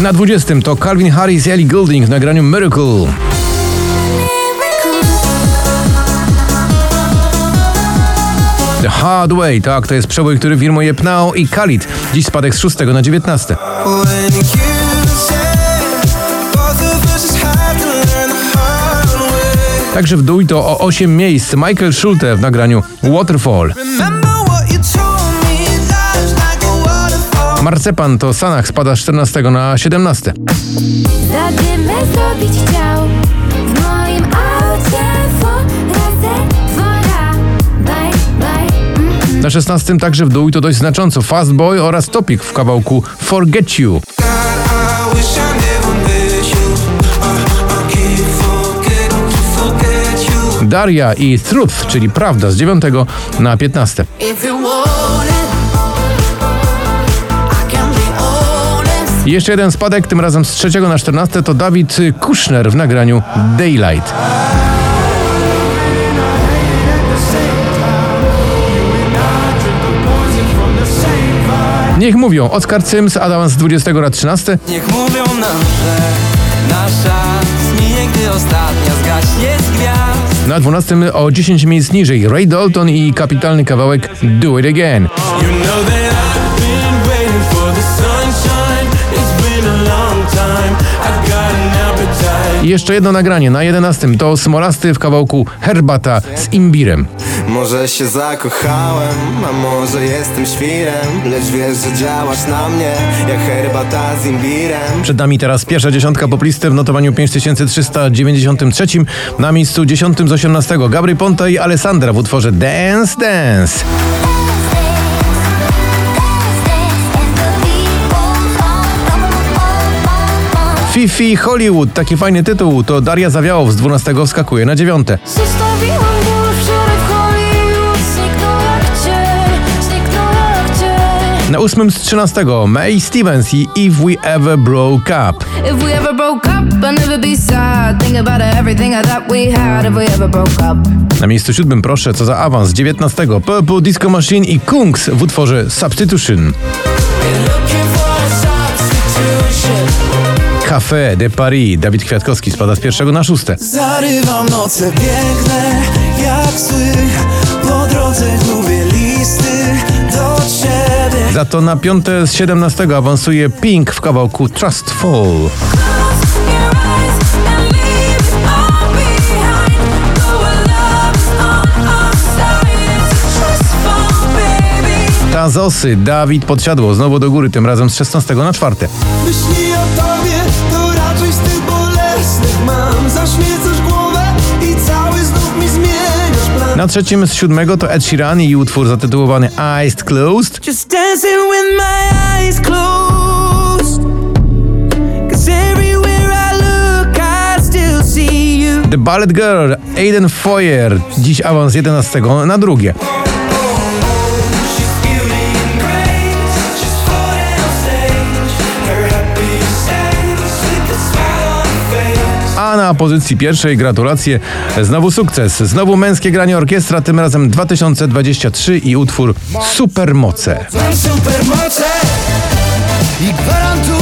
Na 20 to Calvin Harris i Ellie Goulding w nagraniu Miracle. The Hard Way, tak, to jest przebój, który firmuje Pnao i Khalid. Dziś spadek z 6 na 19. Także w dół to o 8 miejsc Michael Schulte w nagraniu Waterfall. Marcepan to Sanach spada z 14 na 17. Zadymę zrobić chciał W moim aucie Forazę dwora Bye, bye. Na 16 także w dół i to dość znacząco Fast Boy oraz Topik w kawałku Forget You. Daria i Truth, czyli Prawda z 9 na 15. jeszcze jeden spadek, tym razem z 3 na 14 to Dawid Kushner w nagraniu Daylight. Niech mówią, Oskar Cyms, Adam z 20 na 13, Niech mówią nam, że nasza zmije, gdy ostatnia zgaśnie z gwiazd. na 12 o 10 miejsc niżej Ray Dalton i kapitalny kawałek Do It Again. You know jeszcze jedno nagranie na 11 to Smolasty w kawałku Herbata z imbirem. Może się zakochałem, a może jestem świrem Lecz wiesz, że działasz na mnie jak herbata z imbirem Przed nami teraz pierwsza dziesiątka poplisty w notowaniu 5393. Na miejscu 10 z 18 Gabry Ponta i Alessandra w utworze Dance Dance. Fifi Hollywood, taki fajny tytuł, to Daria Zawiałow z 12 wskakuje na 9. Zostawiłam ból wczoraj w Hollywood Zniknął jak cień Zniknął jak cień Na 8 z 13 May Stevens i If We Ever Broke Up. If we ever broke up, I'd never be sad. Think about everything I thought we had. If we ever broke up, Na miejscu siódmym proszę, co za awans 19 Purple Disco Machine i Kungs w utworze Substitution. Café de Paris. Dawid Kwiatkowski spada z pierwszego na szóste. Zarywam noce piękne, jak sły. Po drodze gubię listy do ciebie. Za to na piąte z 17 awansuje Pink w kawałku Trustful. Baby. Tazosy. Dawid podsiadło znowu do góry, tym razem z 16 na czwarte. Myśli o tobie, to raczej z tych bolesnych mam. Zaśmiecasz głowę i cały znów mi zmieniasz plan. Na trzecim z siódmego to Ed Sheeran i utwór zatytułowany Eyes Closed. Just dancing with my eyes closed. Cause everywhere I look, I still see you. The Ballet Girl. Aiden Foyer. Dziś awans 11 na drugie. A na pozycji pierwszej gratulacje. Znowu sukces. Znowu męskie granie orkiestra, tym razem 2023 i utwór Supermoce. Supermoce i gwarantuję